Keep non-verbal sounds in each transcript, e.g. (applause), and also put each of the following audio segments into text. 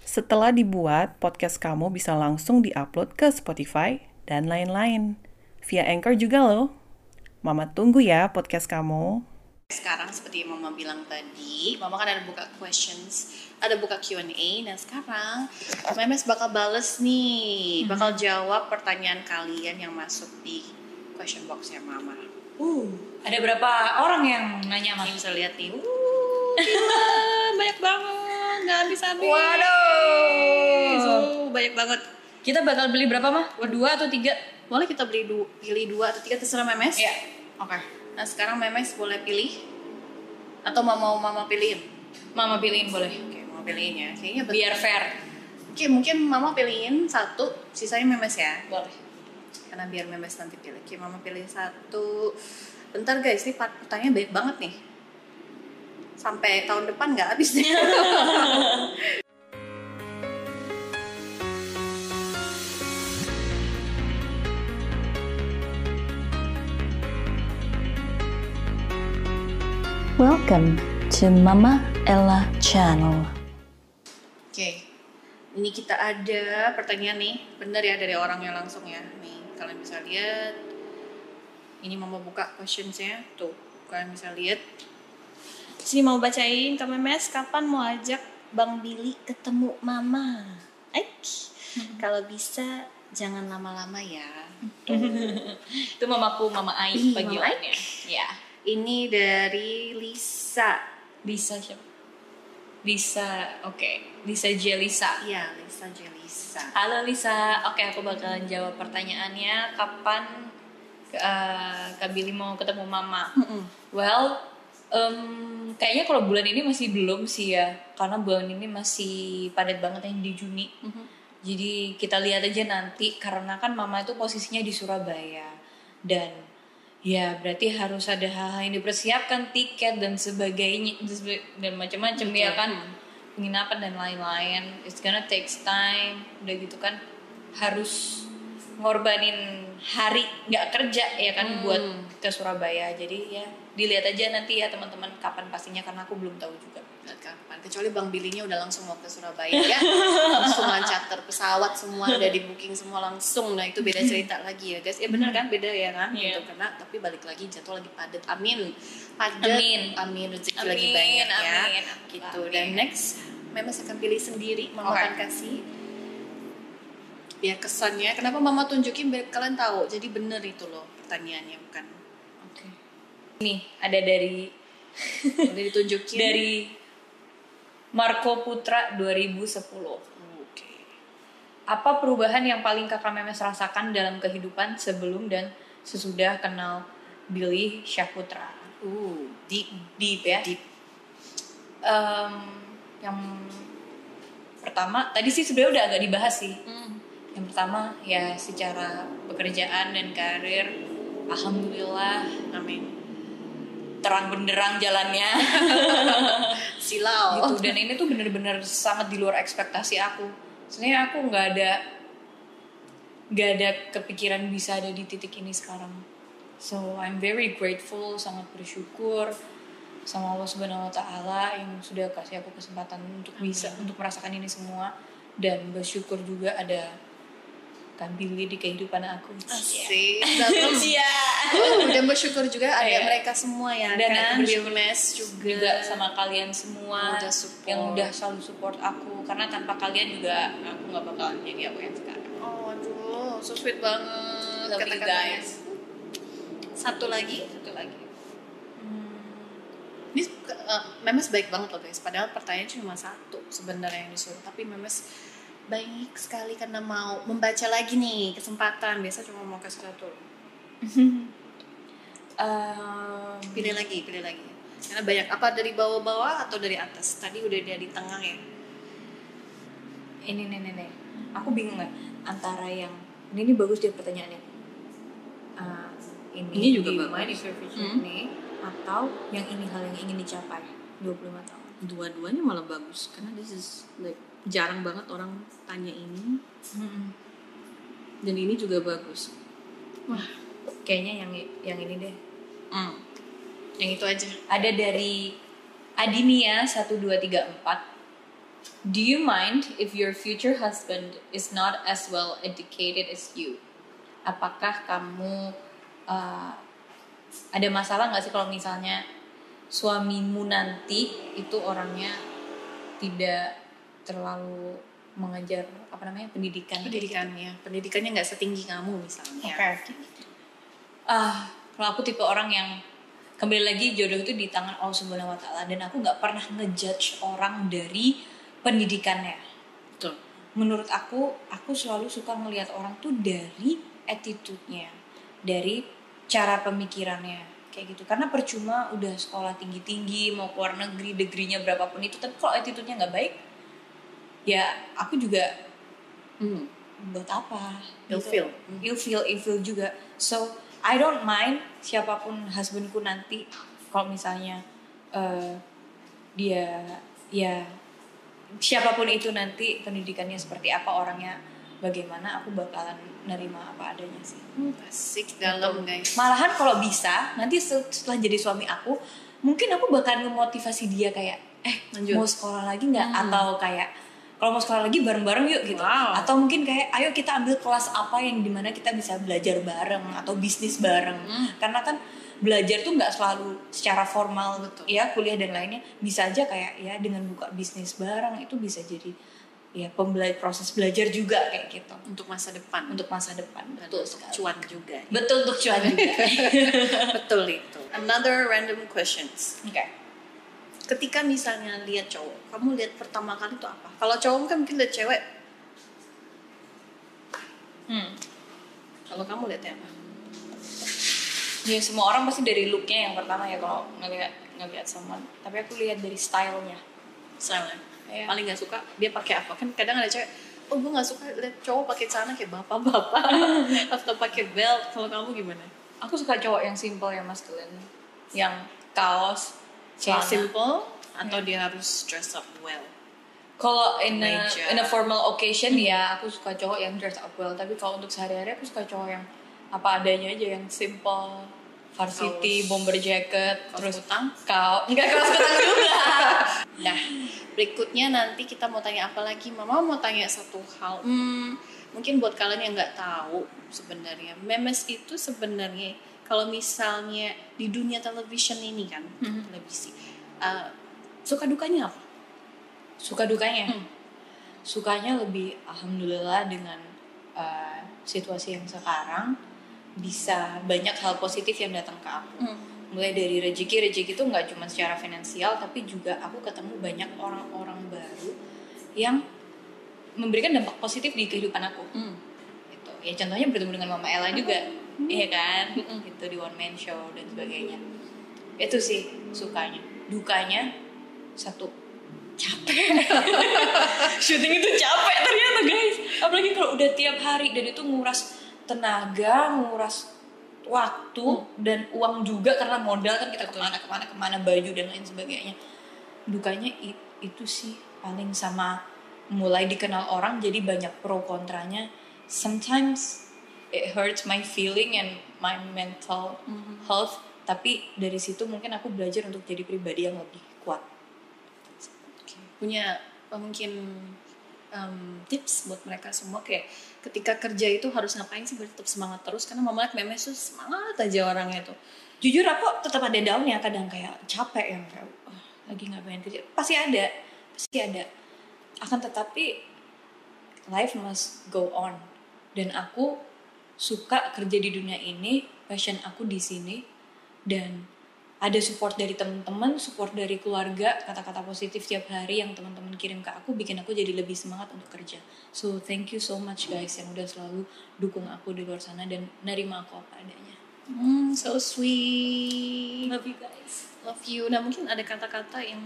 Setelah dibuat, podcast kamu bisa langsung diupload ke Spotify dan lain-lain. Via Anchor juga loh. Mama tunggu ya podcast kamu. Sekarang seperti yang Mama bilang tadi, Mama kan ada buka questions, ada buka Q&A, dan sekarang Memes bakal bales nih, bakal jawab pertanyaan kalian yang masuk di question boxnya Mama. Uh, ada berapa orang yang nanya Ini mas? bisa lihat nih, uh, gila, banyak banget, nggak habis-habis. Waduh. Uh, banyak banget. Kita bakal beli berapa mah? Dua atau tiga? Boleh kita beli du pilih dua atau tiga terserah Memes? Iya. Oke. Nah sekarang Memes boleh pilih atau mau mau Mama pilihin? Mama pilihin boleh. Oke, mau pilihin ya. Kayaknya betul. Biar fair. Oke, mungkin Mama pilihin satu, sisanya Memes ya. Boleh. Karena biar Memes nanti pilih. Oke, Mama pilih satu. Bentar guys, ini part- pertanyaan baik banget nih. Sampai tahun depan nggak habis nih. (laughs) Welcome to Mama Ella Channel. Oke, ini kita ada pertanyaan nih. Bener ya dari orangnya langsung ya. Nih, kalian bisa lihat. Ini Mama buka questionsnya. Tuh, kalian bisa lihat. Sini mau bacain ke Memes, kapan mau ajak Bang Billy ketemu Mama? Aik, kalau bisa jangan lama-lama ya. (laughs) Itu mamaku, mama Ai Ih, panggilannya. Ya. Ini dari Lisa. Lisa siapa? Lisa, oke. Lisa Jelisa. Iya, Lisa Jelisa. Halo Lisa, oke aku bakalan jawab pertanyaannya kapan uh, Kak Billy mau ketemu Mama. Well, em, kayaknya kalau bulan ini masih belum sih ya, karena bulan ini masih padat banget yang di Juni. Jadi kita lihat aja nanti, karena kan Mama itu posisinya di Surabaya. Dan ya berarti harus ada hal-hal yang dipersiapkan, tiket dan sebagainya dan macam-macam ya kan, penginapan dan lain-lain. It's gonna takes time, udah gitu kan harus ngorbanin hari nggak kerja ya kan buat ke Surabaya. Jadi ya dilihat aja nanti ya teman-teman kapan pastinya karena aku belum tahu juga. Kapan. Kecuali bang Bilinya udah langsung mau ke Surabaya ya. Langsung charter pesawat semua udah di booking semua langsung. Nah itu beda cerita lagi ya guys. Ya benar kan? Beda ya kan? Iya. gitu karena tapi balik lagi jatuh lagi padat. Amin. Padat. Amin. amin. Rezeki Amin, lagi banyak ya. Amin, gitu. Amin. dan next memang akan pilih sendiri mama Oke. akan kasih biar kesannya kenapa mama tunjukin biar kalian tahu? Jadi bener itu loh pertanyaannya bukan? Oke. Ini ada dari (laughs) udah ditunjukin. Dari Marco Putra 2010 oke. Apa perubahan yang paling kakak Memes rasakan dalam kehidupan sebelum dan sesudah kenal Billy Syahputra uh deep deep ya. deep. Em, yang pertama tadi sih sebenarnya udah agak dibahas sih yang pertama ya secara pekerjaan dan karir alhamdulillah amin. Terang benderang jalannya. (laughs) Silau. Gitu dan ini tuh bener-bener sangat di luar ekspektasi aku. Sebenarnya aku nggak ada nggak ada kepikiran bisa ada di titik ini sekarang. So I'm very grateful sangat bersyukur sama Allah Subhanahu Wa Taala yang sudah kasih aku kesempatan untuk bisa untuk merasakan ini semua. Dan bersyukur juga ada Billy di kehidupan aku. Asik, dalam Iya. (laughs) dan bersyukur juga ada Iya. mereka semua ya Dan kan Bilmes juga, juga sama kalian semua Udah support. yang udah selalu support aku. Karena tanpa kalian juga aku nggak bakalan jadi aku yang sekarang. Oh aduh so sweet banget Love you guys. satu lagi? Satu lagi. Ini uh, Memes baik banget loh guys. Padahal pertanyaan cuma satu sebenarnya yang disuruh. Tapi Memes baik sekali karena mau membaca lagi nih kesempatan. Biasa cuma mau kasih satu. (laughs) Em, pilih lagi pilih lagi. Karena banyak apa dari bawah-bawah atau dari atas? Tadi udah dari tengah ya? Ini nih nih nih aku bingung nggak antara yang ini, ini bagus dia pertanyaannya. Ah, ini, Ini juga bagus. Hmm. ini atau yang ini hal yang ingin dicapai 25 tahun? Dua-duanya malah bagus. Karena this is like jarang banget orang tanya ini. Dan ini juga bagus. Wah kayaknya yang yang ini deh. Hmm. yang itu aja. Ada dari Adinia 1234 Do you mind if your future husband is not as well educated as you? Apakah kamu uh, ada masalah nggak sih kalau misalnya suamimu nanti itu orangnya tidak terlalu mengejar apa namanya pendidikan pendidikannya pendidikannya nggak setinggi kamu misalnya Oke. Ah, kalau aku tipe orang yang kembali lagi jodoh itu di tangan Allah Subhanahu wa taala dan aku nggak pernah ngejudge orang dari pendidikannya. Betul. Menurut aku, aku selalu suka ngelihat orang tuh dari attitude-nya, dari cara pemikirannya kayak gitu. Karena percuma udah sekolah tinggi-tinggi, mau keluar negeri, degree-nya berapapun itu, tapi kalau attitude-nya nggak baik, ya aku juga Hmm. buat apa Ilfeel. gitu. ilfeel ilfeel juga so I don't mind siapa pun husbandku nanti kalau misalnya eh, dia ya siapa pun itu nanti pendidikannya seperti apa orangnya bagaimana aku bakalan nerima apa adanya sih asik dalam guys malahan kalau bisa nanti setelah jadi suami aku mungkin aku bakal ngemotivasi dia kayak eh Lanjut. mau sekolah lagi nggak Hmm. atau kayak kalau mau sekolah lagi bareng-bareng yuk gitu. Wow. atau mungkin kayak ayo kita ambil kelas apa yang di mana kita bisa belajar bareng atau bisnis bareng. Hmm. karena kan belajar tuh nggak selalu secara formal Betul. ya kuliah dan lainnya. Bisa aja kayak ya dengan buka bisnis bareng itu bisa jadi ya pembela proses belajar juga kayak gitu. Untuk masa depan. Untuk masa depan betul untuk sekali. cuan juga. Betul untuk cuan juga. (laughs) Betul itu. Another random questions. Oke ketika misalnya lihat cowok kamu lihat pertama kali itu apa kalau cowok kan mungkin lihat cewek Hmm. kalau kamu lihatnya apa Ya semua orang pasti dari looknya yang pertama ya kalau ngelihat ngelihat someone. Tapi aku lihat dari stylenya. Silent. Iya. paling nggak suka dia pakai apa kan kadang ada cewek oh gue nggak suka lihat cowok pakai celana kayak bapak-bapak (laughs) atau pakai belt kalau kamu gimana Aku suka cowok yang simple yang masculine, yang kaos, celana. simple atau dia harus dress up well Kalau in a, in a formal occasion ya aku suka cowok yang dress up well. Tapi kalau untuk sehari-hari aku suka cowok yang apa adanya aja yang simple, varsity, Kaos- bomber jacket, kaos terus kutang? kau enggak kaos kutang juga. (laughs) Nah, berikutnya nanti kita mau tanya apa lagi? Mama mau tanya satu hal. Hmm, mungkin buat kalian yang nggak tahu sebenarnya, memes itu sebenarnya kalau misalnya di dunia television ini kan, televisi, eh, suka dukanya apa? Suka dukanya. Hmm. Sukanya lebih alhamdulillah dengan uh, situasi yang sekarang bisa banyak hal positif yang datang ke aku. Mulai dari rezeki, rezeki itu nggak cuma secara finansial tapi juga aku ketemu banyak orang-orang baru yang memberikan dampak positif di kehidupan aku. Hmm. Gitu. Ya contohnya bertemu dengan Mama Ella juga, iya kan? Gitu di one man show dan sebagainya. Itu sih sukanya. Dukanya satu capek. (laughs) Syuting itu capek ternyata guys. Apalagi kalau udah tiap hari dan itu nguras tenaga, nguras waktu dan uang juga karena modal kan kita ke mana ke mana ke mana baju dan lain sebagainya. Dukanya itu sih paling sama mulai dikenal orang jadi banyak pro kontranya. Sometimes it hurts my feeling and my mental health. Tapi dari situ mungkin aku belajar untuk jadi pribadi yang lebih kuat. punya eh, mungkin em, tips buat mereka semua kayak ketika kerja itu harus ngapain sih? Tetap semangat terus. Karena mama liat memes tuh semangat aja orangnya tuh. Jujur aku tetap ada downnya kadang kayak capek yang kayak "Wah, lagi nggak pengen kerja? Pasti ada pasti ada. Akan tetapi life must go on. Dan aku suka kerja di dunia ini passion aku di sini dan ada support dari teman-teman support dari keluarga kata-kata positif tiap hari yang teman-teman kirim ke aku bikin aku jadi lebih semangat untuk kerja. So thank you so much guys yang udah selalu dukung aku di luar sana dan nerima aku apa adanya. Hmm, so sweet. Love you guys love you. Nah mungkin ada kata-kata yang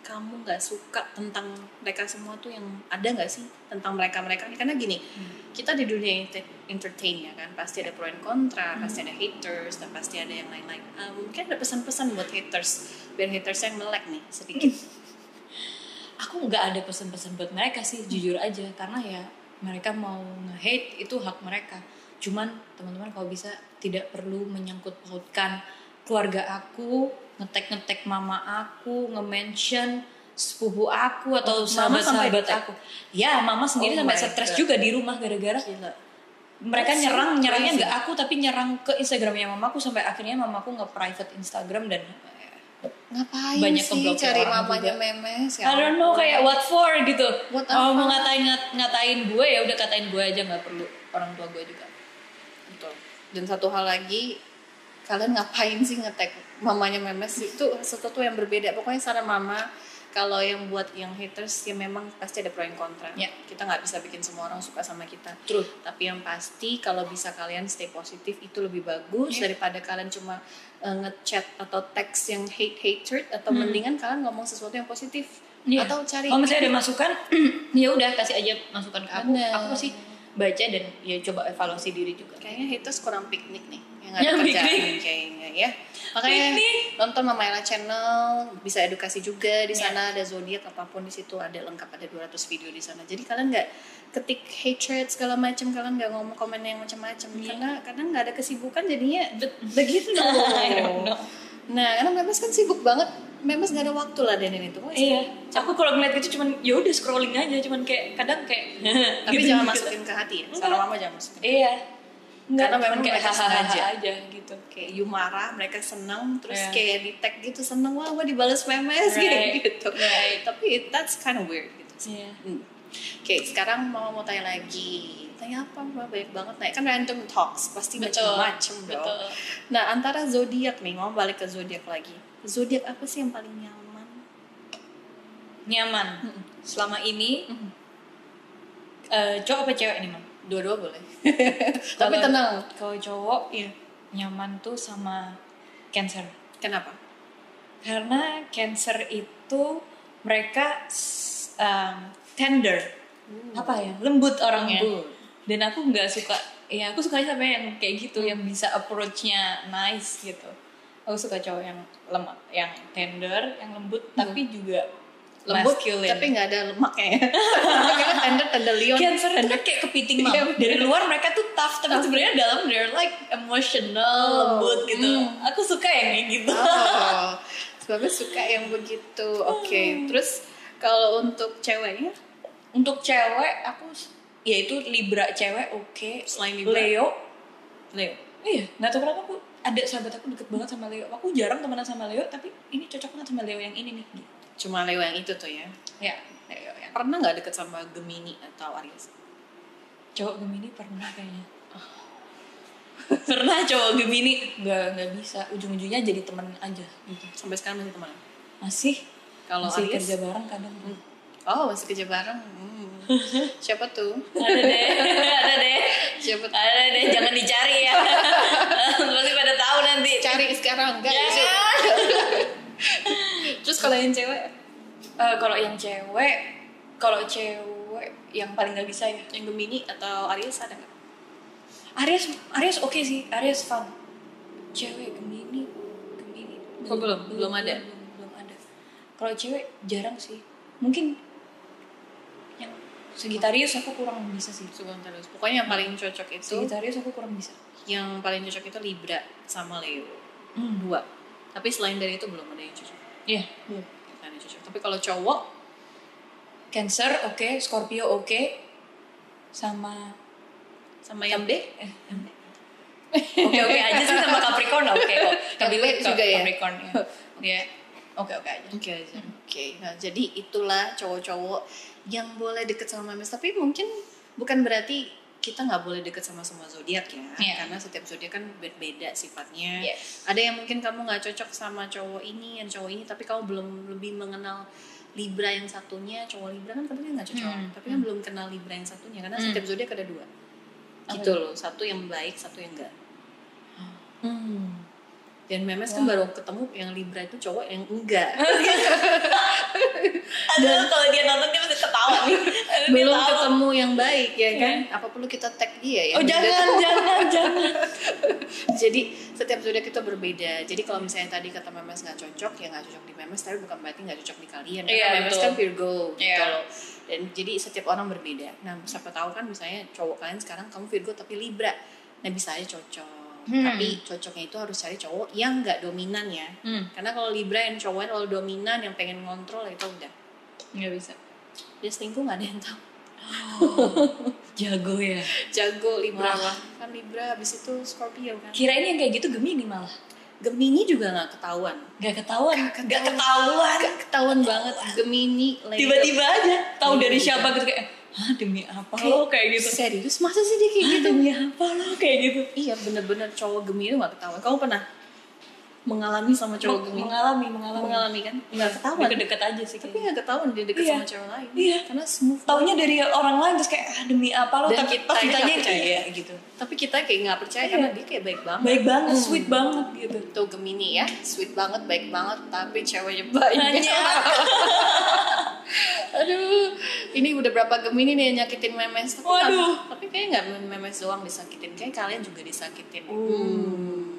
kamu nggak suka tentang mereka semua tuh yang ada nggak sih tentang mereka mereka ini karena gini kita di dunia ente- entertain ya kan? Pasti ada pro and kontra pasti ada haters dan pasti ada yang lain-lain. Eh, mungkin ada pesan-pesan buat haters biar haters yang melek nih sedikit. (laughs) Aku nggak ada pesan-pesan buat mereka sih jujur aja. Karena ya mereka mau nge-hate itu hak mereka. Cuman teman-teman kalau bisa tidak perlu menyangkut pautkan keluarga aku ngetek ngetek mama aku nge-mention sepupu aku atau Oh, mama sahabat-sahabat di-tag? aku ya mama sendiri Oh sampai stres God. juga di rumah gara-gara mereka That's so nyerang nyerangnya nggak aku tapi nyerang ke Instagramnya mamaku sampai akhirnya mamaku nge-private Instagram dan ngapain Banyak sih cari mamanya memes ya I don't know kayak what for gitu. Buat oh, mau ngatain ngat- ngatain gue ya udah katain gue aja nggak perlu orang tua gue juga. Betul. Dan satu hal lagi, kalian ngapain sih ngetek mamanya memes itu sesuatu yang berbeda. Pokoknya saran mama, kalau yang buat yang haters ya memang pasti ada pro and kontra. Ya. Kita nggak bisa bikin semua orang suka sama kita. True. Tapi yang pasti kalau bisa kalian stay positif itu lebih bagus Ya. daripada kalian cuma uh, ngechat atau teks yang hate hatred atau Hmm. mendingan kalian ngomong sesuatu yang positif Iya. atau cari Kalau misalnya ada masukan, (clears throat) ya udah kasih aja masukan ke aku. Bener. Aku sih baca dan ya coba evaluasi diri juga. kayaknya haters kurang piknik nih yang ada Yang kerjaan kayaknya ya. Makanya nonton Mama Ella channel bisa edukasi juga di Iya. sana ada zodiak apa pun di situ ada lengkap ada 200 video di sana. Jadi kalian nggak ketik hatred segala macam kalian nggak ngomong komen yang macam-macam. Iya. karena karena nggak ada kesibukan jadinya be- begitu. (laughs) Nah karena Memes kan sibuk banget. Memes nggak ada waktu lah dan itu Iya, aku kalau ngeliat gitu cuman ya udah scrolling aja, cuman kayak kadang kayak (laughs) tapi gitu, jangan gitu. masukin ke hati ya. Enggak. mama jangan masukin. Iya. Enggak, Karena memang kayak hahaha aja gitu. kayak you marah mereka senang terus Iya. kayak di tag gitu seneng wah gue dibales memes (laughs) Right. kayak gitu Right. tapi that's kind of weird gitu sih. Iya. Hmm. oke sekarang mama mau tanya lagi tanya apa Mama? banyak banget nah kan random talks pasti macam-macam dong Betul. nah antara zodiak nih mau balik ke zodiak lagi zodiak apa sih yang paling nyaman Nyaman. Selama ini eh, cowok apa cewek nih, Mam? Dua-dua boleh (laughs) tapi tenang Kalau cowok iya nyaman tuh sama Cancer. kenapa Karena Cancer itu mereka um, tender. Apa ya? Lembut orangnya. Lembut. Dan aku nggak suka ya aku suka sama yang kayak gitu yang bisa approach-nya nice gitu. Aku suka cowok yang lemah, yang tender, yang lembut tapi juga lembut masculine. tapi nggak ada lemaknya ya (laughs) Karena tender tender lion Cancer kan kayak kepiting mah. Iya, Dari luar mereka tuh tough, tapi sebenarnya dalam they're like emotional, lembut gitu. hmm. Aku suka yang kayak gitu. Oh, sebabnya suka yang begitu. Oke, Hmm. terus kalau untuk ceweknya Untuk cewek aku s- ya itu Libra cewek oke. Selain Libra? Leo. Leo. Iya, nggak tahu kenapa aku ada sahabat aku deket banget sama Leo. Aku jarang temenan sama Leo, tapi ini cocok banget sama Leo yang ini nih. Cuma Leo yang itu tuh ya. Ya, Leo yang Pernah nggak deket sama Gemini atau Aries? cowok Gemini pernah kayaknya. (laughs) pernah cowok Gemini nggak nggak bisa ujung-ujungnya jadi temen aja gitu. Sampai sekarang masih teman. Masih Kalau masih Aries? kerja bareng kadang. Oh, masih kerja bareng. Hmm. (laughs) Siapa tuh? ada deh, ada deh. Siapa tuh? Ada deh, jangan dicari ya. (laughs) Pasti pada tahu nanti. Cari sekarang, enggak? Jangan. Terus kalau yang cewek, Eh, kalau yang cewek, kalau cewek yang paling nggak bisa ya. yang Gemini atau Aries ada nggak? Aries, Aries oke sih, Aries fun. Cewek Gemini, Gemini. Oh, belum? Belum ada? Belum, belum ada. Kalau cewek jarang sih. Mungkin yang Sagittarius aku kurang bisa sih. Terus. Pokoknya yang paling cocok itu, Sagittarius aku kurang bisa. yang paling cocok itu Libra sama Leo. Hmm. Dua. Tapi selain dari itu belum ada yang cocok. Iya, ada yang cocok. Tapi kalau cowok, Cancer oke, Scorpio oke, sama sama yang B, eh, oke oke aja sih sama Capricorn oke kok. Yang B juga ya? Capricorn ya. Dia oke oke aja. Oke aja. Oke. Nah, jadi itulah cowok-cowok yang boleh deket sama Memes. Tapi mungkin bukan berarti kita nggak boleh deket sama semua zodiak ya. Iya. Karena setiap zodiak kan berbeda sifatnya. Yes. Ada yang mungkin kamu nggak cocok sama cowok ini dan cowok ini, tapi kamu belum lebih mengenal Libra yang satunya. Cowok Libra kan katanya nggak cocok, Hmm. tapi kan belum kenal Libra yang satunya. Karena Hmm. setiap zodiak ada dua. Gitu itu? loh. Satu yang baik, satu yang enggak. Hmm. Dan memes kan baru ketemu yang libra itu cowok yang enggak. (laughs) Aduh, kalau dia nonton dia pasti ketawa nih. Aduh, belum tahu. ketemu yang baik ya kan? Apa perlu kita tag dia ya? Oh jangan, (laughs) jangan, jangan. jadi setiap zodiak itu berbeda. Jadi kalau misalnya tadi kata memes nggak cocok ya nggak cocok di memes tapi bukan berarti nggak cocok di kalian. Karena Iya, memes betul. kan Virgo gitu Iya. loh. Dan jadi setiap orang berbeda. Nah siapa tahu kan misalnya cowok kalian sekarang kamu Virgo tapi Libra. Nah bisa aja cocok Hmm. tapi cocoknya itu harus cari cowok yang nggak dominan ya Hmm. karena kalau Libra yang cowoknya kalau dominan yang pengen ngontrol itu udah Nggak bisa. dia selingkuh nggak ada yang tahu Jago ya. (laughs) jago Libra Wah. kan Libra habis itu Scorpio kan Kirain yang kayak gitu Gemini malah. Gemini juga nggak ketahuan Gak ketahuan. Nggak Gak ketahuan. ketahuan. Gak ketahuan banget Gemini. Tiba-tiba aja tahu dari siapa gitu kayak, Hah demi apa Kayak- lo? Kayak gitu. serius? Masa sih dia kayak Hah, gitu? demi apa lo? Kayak gitu. iya bener-bener cowok Gemini itu nggak ketahuan. Kamu pernah mengalami sama cowok Gemini mengalami, mengalami. mengalami kan nggak ketahuan Deket-deket aja sih tapi nggak ketahuan dia deket Iya. sama cewek lain Iya. karena smooth Taunya dari orang lain terus kayak ah, demi apa lo tapi kita pas ditanya percaya. iya gitu. tapi kita kayak nggak percaya Iya. karena dia kayak baik banget Baik banget, Hmm. sweet banget gitu. tuh Gemini ya sweet banget baik banget tapi ceweknya banyak Banyak. (laughs) aduh ini udah berapa Gemini nih yang nyakitin memes tapi Waduh. tapi kayaknya nggak memes doang disakitin kayak kalian juga disakitin Hmm.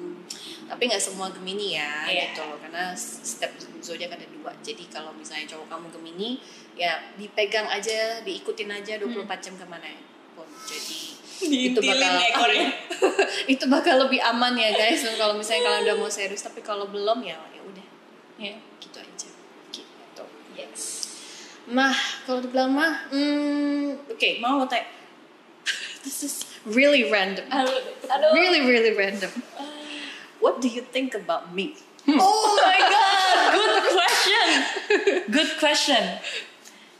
Tapi nggak semua Gemini ya Iya. gitu loh. Karena setiap zodiak ada dua. Jadi kalau misalnya cowok kamu Gemini ya dipegang aja diikutin aja 24 jam ke mana pun. Jadi itu bakal ekornya. (laughs) itu bakal lebih aman ya guys. Kalau misalnya kalian udah mau serius. Tapi kalau belum ya ya udah. Iya. gitu aja. Gitu. Yes. nah kalau dibilang mah hmm, oke. Mau teh? This is really random. Aduh, aduh. really really random what do you think about me Oh my god, (laughs) good question. Good question.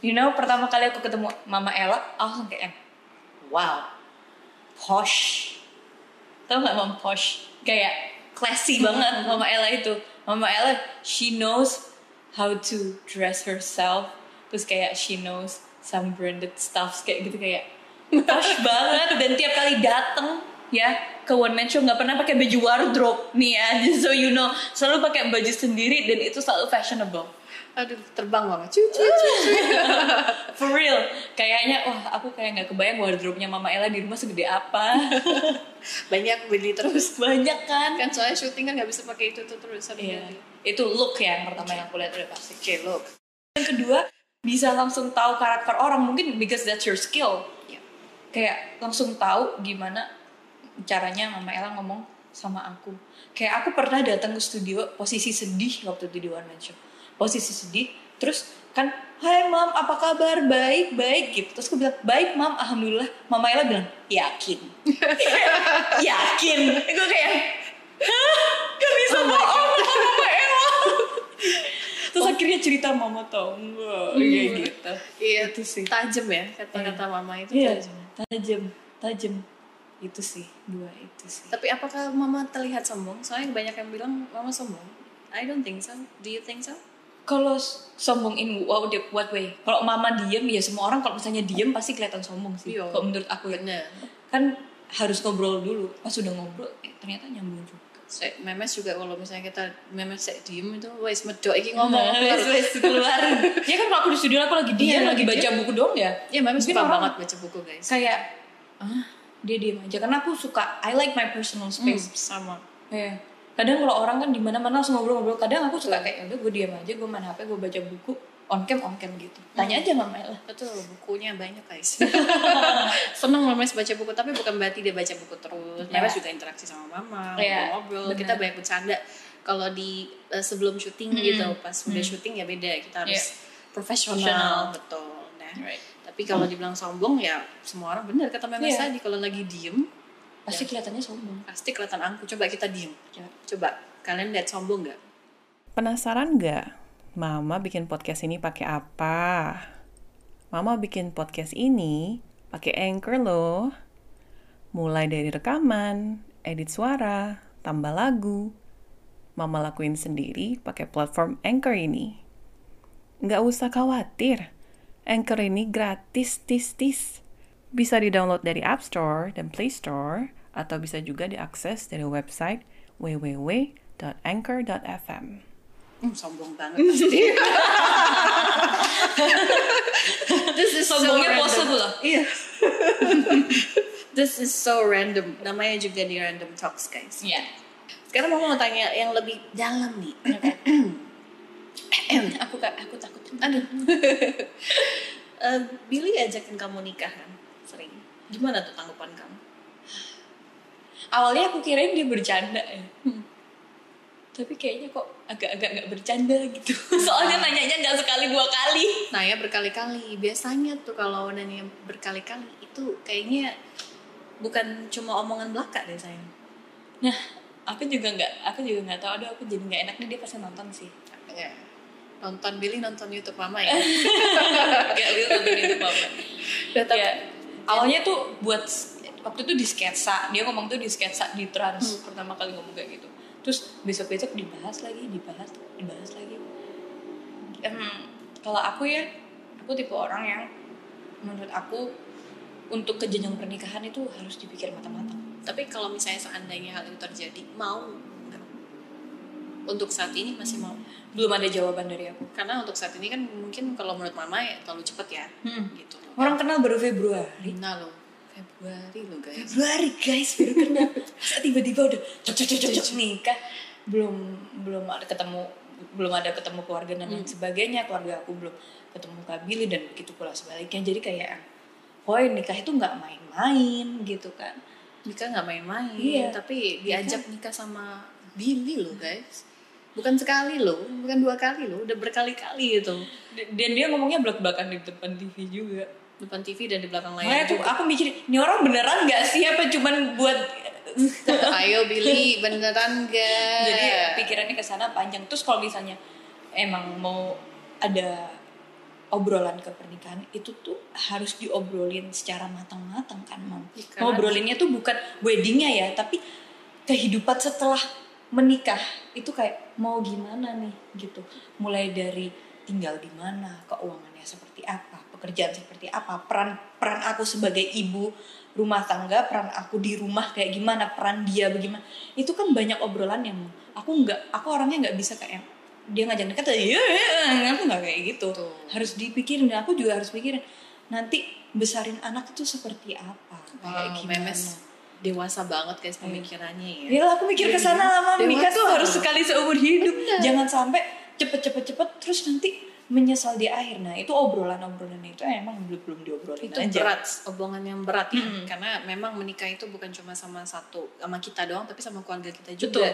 You know, pertama kali aku ketemu Mama Ella, aku langsung kayak, wow, posh. Tahu nggak Mama posh? Kayak classy banget Mama Ella itu. Mama Ella, she knows how to dress herself. Terus kayak she knows some branded stuff kayak gitu kayak posh banget. Dan tiap kali dateng ya ke One Man Show nggak pernah pakai baju wardrobe nih ya, (laughs) just so you know. Selalu pakai baju sendiri dan itu selalu fashionable. aduh terbang banget cuy, cuy. (laughs) For real, kayaknya wah aku kayak nggak kebayang wardrobe-nya Mama Ella di rumah segede apa. (laughs) banyak beli terus Banyak kan? kan soalnya syuting kan nggak bisa pakai itu tuh terus Iya. ganti. Itu look ya yang pertama yang aku lihat udah pasti. oke look Yang kedua, bisa langsung tahu karakter orang mungkin because that's your skill. Iya. Kayak langsung tahu gimana caranya Mama Ella ngomong sama aku. Kayak aku pernah datang ke studio posisi sedih waktu itu di One Man Show. Posisi sedih, terus kan, Hai mam, apa kabar? Baik, baik gitu. Terus aku bilang, baik mam, alhamdulillah. Mama Ella bilang, yakin. (laughs) yakin. Gue kayak, hah? Gak bisa Oh bohong sama Mama Ella. Terus akhirnya cerita mama tau enggak kayak gitu. iya Itu sih. tajam ya kata-kata mama itu Iya, tajam tajam, tajam. Itu sih, dua itu sih. Tapi apakah mama terlihat sombong? Soalnya banyak yang bilang mama sombong. I don't think so. Do you think so? Kalau sombong in what, what way? Kalau mama diem ya semua orang kalau misalnya diem pasti kelihatan sombong sih. Iya. Kalau menurut aku ya. Bener. Kan harus ngobrol dulu. Pas udah ngobrol, eh, ternyata nyambung juga. Saya, memes juga kalau misalnya kita memes saya diem itu, wes medok iki ngomong. Nah, wes, wes, keluar. (laughs) ya kan kalau aku di studio aku lagi diem, Iya, lagi lagi baca diem. buku doang ya. Ya memes suka banget baca buku guys. Kayak, ah dia diem aja. Karena aku suka, I like my personal space. Hmm, sama. Iya. Kadang kalau orang kan di mana-mana langsung ngobrol-ngobrol. Kadang aku suka kayak udah gue diam aja, gue main HP, gue baca buku, on cam on cam gitu. Tanya aja sama Ella. Betul, bukunya banyak guys. (laughs) Seneng memes baca buku, tapi bukan berarti dia baca buku terus. Iya. Memes juga interaksi sama mama, Iya, ngobrol-ngobrol. benar. Kita banyak bercanda. Kalau di eh, sebelum syuting gitu, pas udah syuting ya beda. Kita harus Iya. profesional, betul. Nah, tapi kalau dibilang sombong ya semua orang benar kata memes Iya. tadi. Kalau lagi diem, Pasti kelihatannya sombong. pasti kelihatan angku. Coba kita diem. Coba kalian lihat sombong nggak? Penasaran nggak? Mama bikin podcast ini pakai apa? Mama bikin podcast ini pakai Anchor loh. Mulai dari rekaman, edit suara, tambah lagu. Mama lakuin sendiri pakai platform Anchor ini. Nggak usah khawatir. Anchor ini gratis, tis, tis. Bisa di-download dari App Store dan Play Store, atau bisa juga diakses dari website www.anchor.fm. Hmm, sombong banget. (laughs) This is so Sombongnya random. possible loh. Iya. (laughs) This is so random. Namanya juga di Random Talks, guys. Iya. Sekarang mau mau tanya yang lebih dalam nih. (clears throat) (clears throat) aku aku takut. Aduh. (laughs) Eh, Billy ajakin kamu nikah kan? Sering. Gimana tuh tanggapan kamu? Awalnya aku kirain dia bercanda ya. Tapi kayaknya kok agak-agak nggak bercanda gitu. (laughs) Soalnya nanyanya nggak sekali dua kali. Nah ya berkali-kali. Biasanya tuh kalau nanya berkali-kali itu kayaknya bukan cuma omongan belaka deh sayang. Nah, aku juga nggak, aku juga nggak tahu. Aduh, aku jadi nggak enak nih dia pasti nonton sih. Ya. Nonton Billy nonton YouTube mama ya. (laughs) Gak bisa nonton itu apa. Udah tapi Ya, awalnya tuh buat waktu itu di sketsa dia ngomong tuh di sketsa di trans pertama kali ngomong kayak gitu terus besok besok dibahas lagi dibahas dibahas lagi Em, kalau aku ya aku tipe orang yang menurut aku untuk ke jenjang pernikahan itu harus dipikir matang-matang tapi kalau misalnya seandainya hal itu terjadi mau nggak? Untuk saat ini masih mau. belum ada jawaban dari aku Karena untuk saat ini kan mungkin kalau menurut mama ya terlalu cepet ya. Hmm. Gitu. orang kenal baru Februari Nah loh. Februari loh guys. Februari guys baru kenal (laughs) tiba-tiba udah cocok cocok cocok nikah belum belum ada ketemu belum ada ketemu keluarga dan lain sebagainya keluarga aku belum ketemu Kak Billy dan begitu pula sebaliknya jadi kayak oh nikah itu nggak main-main gitu kan Nikah nggak main-main. Iya. Tapi diajak nikah sama Billy loh guys. Bukan sekali loh, bukan dua kali loh, udah berkali-kali itu. dan dia ngomongnya belak-belakan di depan TV juga Depan TV dan di belakang layar. Makanya tuh aku mikir ini orang beneran nggak sih apa cuman buat Ayo Billy, beneran gak? jadi pikirannya ke sana panjang terus kalau misalnya emang mau ada obrolan ke pernikahan itu tuh harus diobrolin secara matang-matang kan mam Ya, karena- ngobrolinnya tuh bukan weddingnya ya tapi kehidupan setelah menikah itu kayak mau gimana nih gitu. Mulai dari tinggal di mana keuangannya seperti apa pekerjaan seperti apa peran peran aku sebagai ibu rumah tangga peran aku di rumah kayak gimana peran dia bagaimana. Itu kan banyak obrolan yang aku nggak aku orangnya nggak bisa kayak dia ngajak dekat ya aku nggak kayak gitu. Tuh. harus dipikirin dan aku juga harus pikirin nanti besarin anak itu seperti apa kayak Wow, gimana. memes dewasa banget guys pemikirannya ya. Ya lah, aku mikir ke sana lah, Mam. Nikah tuh harus sekali seumur hidup. Jangan sampai cepet-cepet-cepet terus nanti menyesal di akhir. Nah, itu obrolan-obrolan itu emang belum belum diobrolin itu aja. berat omongan yang berat ya karena memang menikah itu bukan cuma sama satu sama kita doang tapi sama keluarga kita juga Betul.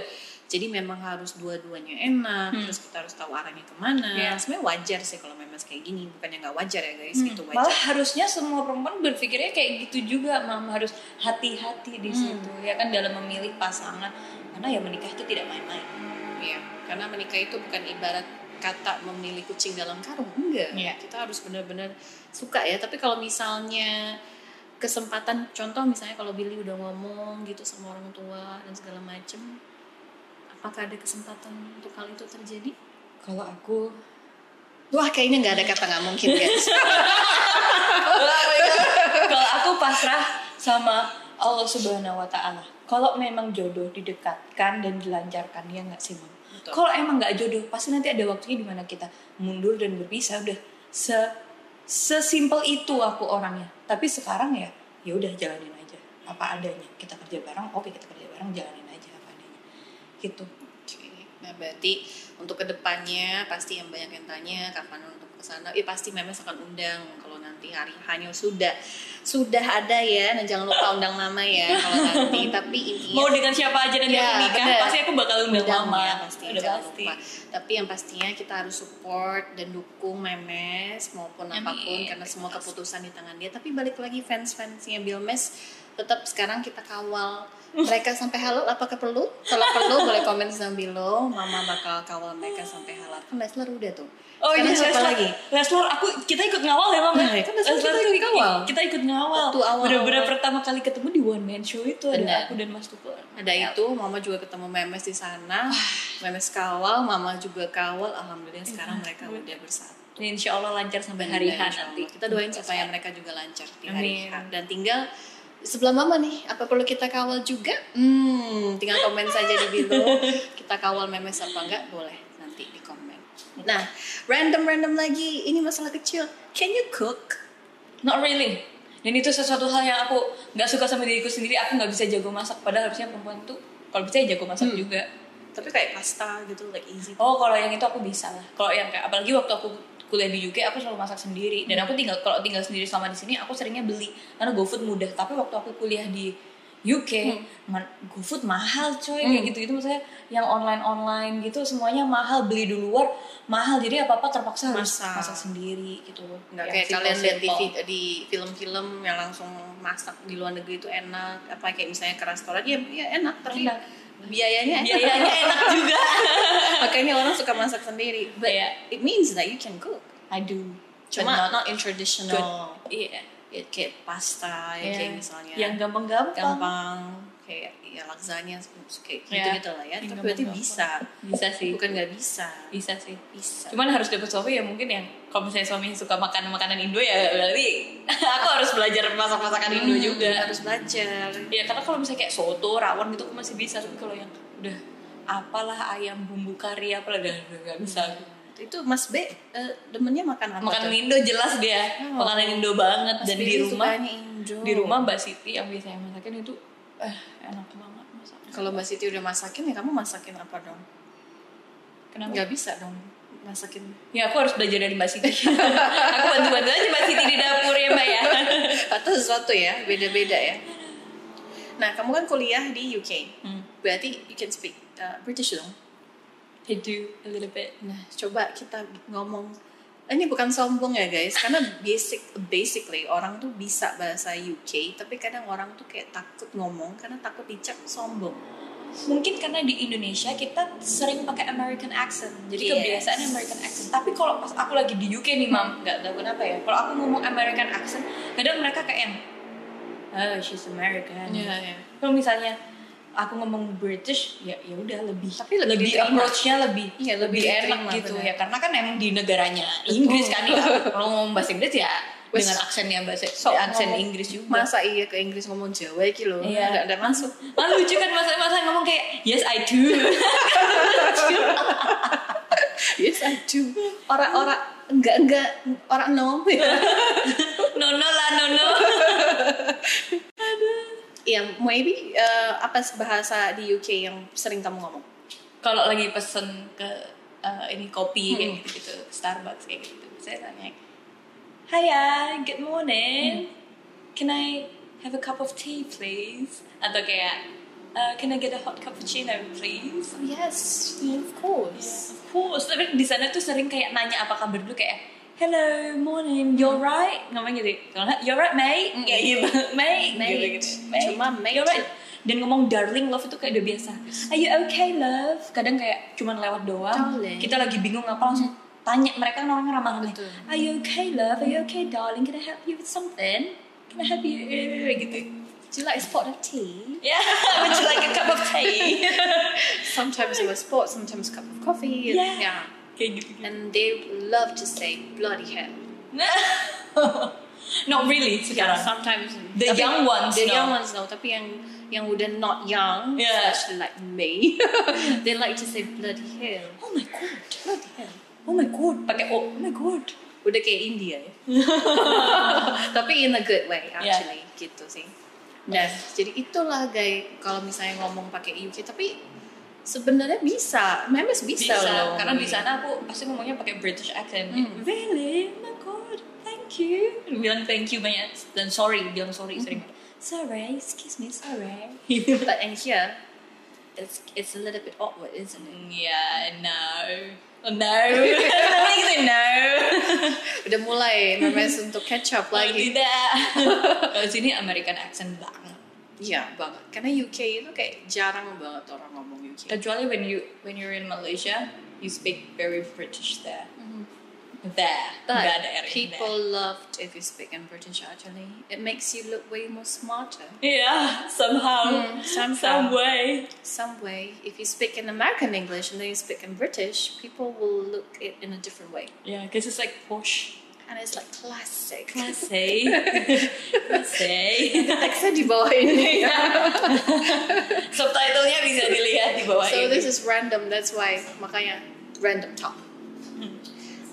jadi memang harus dua-duanya enak terus kita harus tahu arahnya ke mana Iya. sebenarnya wajar sih kalau memang kayak gini bukannya nggak wajar ya guys itu wajar Malah harusnya semua perempuan berpikirnya kayak gitu juga, Mam. Harus hati-hati di situ. Ya kan dalam memilih pasangan. Karena ya menikah itu tidak main-main. Iya, karena menikah itu bukan ibarat kata memilih kucing dalam karung, enggak. Iya. Kita harus benar-benar suka ya. Tapi kalau misalnya kesempatan, contoh misalnya kalau Billy udah ngomong gitu sama orang tua dan segala macem, apakah ada kesempatan untuk hal itu terjadi? Kalau aku Wah, kayaknya nggak ada kata nggak mungkin guys. (laughs) kalau aku pasrah sama Allah Subhanahu wa taala. Kalau memang jodoh didekatkan dan dilancarkan ya nggak sih, Mam? Betul. Kalau emang nggak jodoh, pasti nanti ada waktunya di mana kita mundur dan berpisah udah se sesimpel itu aku orangnya. Tapi sekarang ya ya udah jalanin aja apa adanya. Kita kerja bareng, oke kita kerja bareng jalanin aja apa adanya. Gitu. Nah, berarti untuk ke depannya pasti yang banyak yang tanya kapan untuk ke sana. Ya pasti memang akan undang nanti hari hanya sudah sudah ada ya. Nah, jangan lupa undang mama ya kalau (laughs) nanti. Tapi intinya Mau dengan siapa aja nanti Ya, aku nikah, bener. pasti aku bakal undang Undang mama. ya, pasti Udah jangan pasti. lupa. Tapi yang pastinya kita harus support dan dukung Memes maupun Amin. apa pun karena semua keputusan di tangan dia. Tapi balik lagi fans-fansnya Bill Mes tetap sekarang kita kawal mereka sampai halal apakah perlu? Kalau perlu boleh komen sama Bilo. Mama bakal kawal mereka sampai halal. Kan Leslar udah tuh. Oh iya, Sekarang siapa lagi? Leslar, aku kita ikut ngawal ya, Mam. Nah, ya kan Leslar kita ikut ngawal. Kita ikut ngawal. Waktu awal-awal. Bener-bener pertama kali ketemu di one man show itu Bener. ada aku dan Mas Tukul. Ada itu, Mama juga ketemu Memes di sana. Memes kawal, Mama juga kawal. Alhamdulillah sekarang mereka udah bersatu. Dan insya Allah lancar sampai hari H nanti. Kita doain supaya mereka juga lancar di hari. H. Dan tinggal sebelah mama nih apa perlu kita kawal juga hmm tinggal komen saja di video (laughs) kita kawal memes apa enggak boleh nah random random lagi ini masalah kecil can you cook Not really. Dan itu sesuatu hal yang aku nggak suka sama diriku sendiri. Aku nggak bisa jago masak. Padahal harusnya perempuan tuh kalau bisa ya jago masak Hmm. juga. tapi kayak pasta gitu like easy Oh kalau yang itu aku bisa lah. Kalau yang kayak apalagi waktu aku kuliah di UK aku selalu masak sendiri. Dan aku tinggal kalau tinggal sendiri selama di sini aku seringnya beli karena GoFood mudah. Tapi waktu aku kuliah di UK, man- GoFood mahal coy kayak gitu gitu maksudnya yang online online gitu semuanya mahal beli di luar mahal. Jadi apa apa terpaksa harus Masak. masak sendiri gitu. Nggak Yang kayak kalian lihat di, di film-film yang langsung masak di luar negeri itu enak. Apa kayak misalnya ke restoran ya, ya enak tapi Enak. biayanya enak. biayanya enak juga. (laughs) Makanya orang suka masak sendiri. But Iya. it means that you can cook. I do cuma But not, in traditional. Iya. Ya, kayak pasta ya Iya. kayak misalnya yang gampang-gampang. gampang kayak ya lasagna kayak gitu Iya. gitu lah ya. Yang tapi berarti bisa. Bisa sih. Bukan nggak bisa. Bisa sih. Bisa. Cuman harus dapet suami ya mungkin yang kalau misalnya suami suka makan makanan Indo ya berarti (laughs) aku harus belajar masak masakan Indo Hmm, juga. harus belajar. Ya karena kalau misalnya kayak soto rawon gitu aku masih bisa. Tapi kalau yang udah apalah ayam bumbu kari apalah. Udah udah nggak bisa aku. Itu Mas B eh, demennya makan apa makanan tuh? Indo jelas dia Oh. makanan Indo banget Mas dan B di rumah Indo. di rumah Mbak Siti yang biasanya masakin itu eh enak banget masak kalau Mbak Siti udah masakin ya kamu masakin apa dong kenapa nggak bisa dong masakin Ya aku harus belajar dari Mbak Siti. (laughs) aku bantu-bantu aja Mbak Siti di dapur ya Mbak ya. (laughs) atau sesuatu ya beda-beda ya nah kamu kan kuliah di UK Hmm. berarti you can speak uh, British dong I do a little bit. nah coba kita ngomong ini bukan sombong ya guys karena basic basically orang tuh bisa bahasa UK tapi kadang orang tuh kayak takut ngomong karena takut dicap sombong Mungkin karena di Indonesia kita sering pakai American accent. Jadi Yes. kebiasaan American accent. Tapi kalau pas aku lagi di UK nih Mam, nggak tahu kenapa ya. Kalau aku ngomong American accent, kadang mereka kayak yang oh she's American. ya Kalau misalnya aku ngomong British ya ya udah lebih Tapi lebih lebih approach-nya lebih Iya, lebih enak diterima, gitu ya. Karena kan emang di negaranya Inggris kan ya. (laughs) Kalau ngomong bahasa Inggris ya Wes, dengan aksennya bahasa aksen ngomong. Inggris juga. masa iya ke Inggris ngomong Jawa iki loh Iya. nggak ada masuk. (laughs) Malah lucu kan masa masa ngomong kayak yes I do. (laughs) Yes I do. Orang-orang enggak enggak orang no. No no lah no no ya maybe uh, apa bahasa di UK yang sering kamu ngomong kalau lagi pesen ke uh, ini kopi kayak Hmm. gitu gitu Starbucks kayak gitu saya tanya Hiya, good morning. Can I have a cup of tea, please? Atau kayak, uh, can I get a hot cappuccino, please? oh, yes of course Of course, tapi di sana tuh sering kayak nanya apa kabar dulu kayak Hello, morning, you're right Ngomong gitu, kalau nggak, you're right mate Kayak gitu, mate, Mate. gitu, gitu. Cuma mate you're right Dan ngomong darling love itu kayak udah biasa Are you okay love? Kadang kayak cuman lewat doang Darling. Kita lagi bingung apa langsung tanya Mereka kan orangnya ramah-ramah Betul. Are you okay love? Are you okay darling? Can I help you with something? Can I help you? Gitu do you like a spot of tea Yeah, (laughs) would you like a cup of tea? (laughs) sometimes it was sport sometimes a cup of coffee Yeah. yeah kayak gitu and they love to say bloody hell. (laughs) Not really Yeah, sekarang. sometimes. The young ones the young ones know tapi yang yang udah not young Yeah. especially like me (laughs) they like to say bloody hell. Oh my god. bloody hell. Oh my god. Pakai oh, oh my god. udah kayak India ya. (laughs) Tapi in a good way actually gitu sih. Dan jadi itulah guys kalau misalnya ngomong pakai UK tapi sebenarnya bisa memes bisa, Bisa, loh karena di sana aku pasti ngomongnya pakai British accent. Hmm. Really? Oh my god. Thank you. Bilang thank you banyak dan sorry, bilang sorry Hmm. sering. Sorry, excuse me, sorry. (laughs) but in here it's it's a little bit awkward isn't it yeah, no. Oh, no. (laughs) Gitu no. (laughs) udah mulai memes untuk catch up Oh, lagi tidak. Kalau sini American accent banget. Iya banget karena UK itu kayak jarang banget orang ngomong Kecuali when you when you're in Malaysia, you speak very British there. There, But R people loved if you speak in British actually. It makes you look way more smarter. Yeah, somehow, Hmm, somehow. some way. Some way, if you speak in American English and then you speak in British, people will look it in a different way. Yeah, because it's like posh. And it's like classic. Classy. (laughs) Classy. Teksnya di bawah ini. (laughs) Subtitlenya bisa dilihat di bawah so ini. this is random. That's why makanya random talk.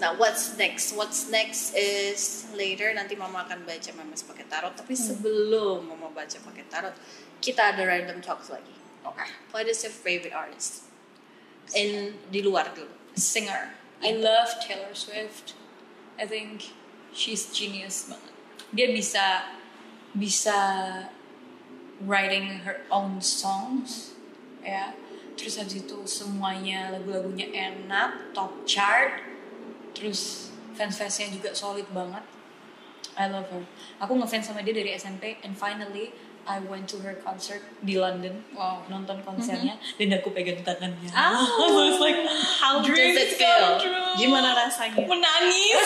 Now what's next? What's next is later nanti mama akan baca memes pakai tarot. Tapi sebelum mama baca pakai tarot, kita ada random talks lagi. Oke. What is your favorite artist? In di luar dulu. Singer. I love Taylor Swift. I think she's genius banget. Dia bisa bisa writing her own songs ya. Terus habis itu semuanya lagu-lagunya enak, top chart. Terus fans-fansnya juga solid banget. I love her. Aku ngefans sama dia dari SMP and finally I went to her concert di London. Wow. Nonton konsernya dan aku pegang tangannya. Oh. (laughs) I was like, How does dreams it feel? Gimana rasanya? Menangis.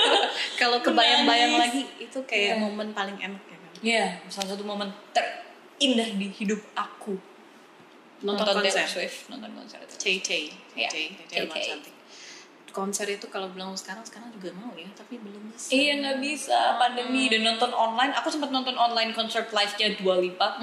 (laughs) Kalau kebayang-bayang lagi itu kayak Iya. momen paling enak ya kan? Iya, salah satu momen terindah di hidup aku. Nonton Taylor konser. Swift, nonton konser. Tay Tay. Iya, Tay Tay. Tay emang Tay-Tay. cantik. Konser itu kalau bilang sekarang sekarang juga mau ya, tapi belum bisa. Iya nggak bisa pandemi dan nonton online. Aku sempat nonton online konser live-nya Dua Lipa.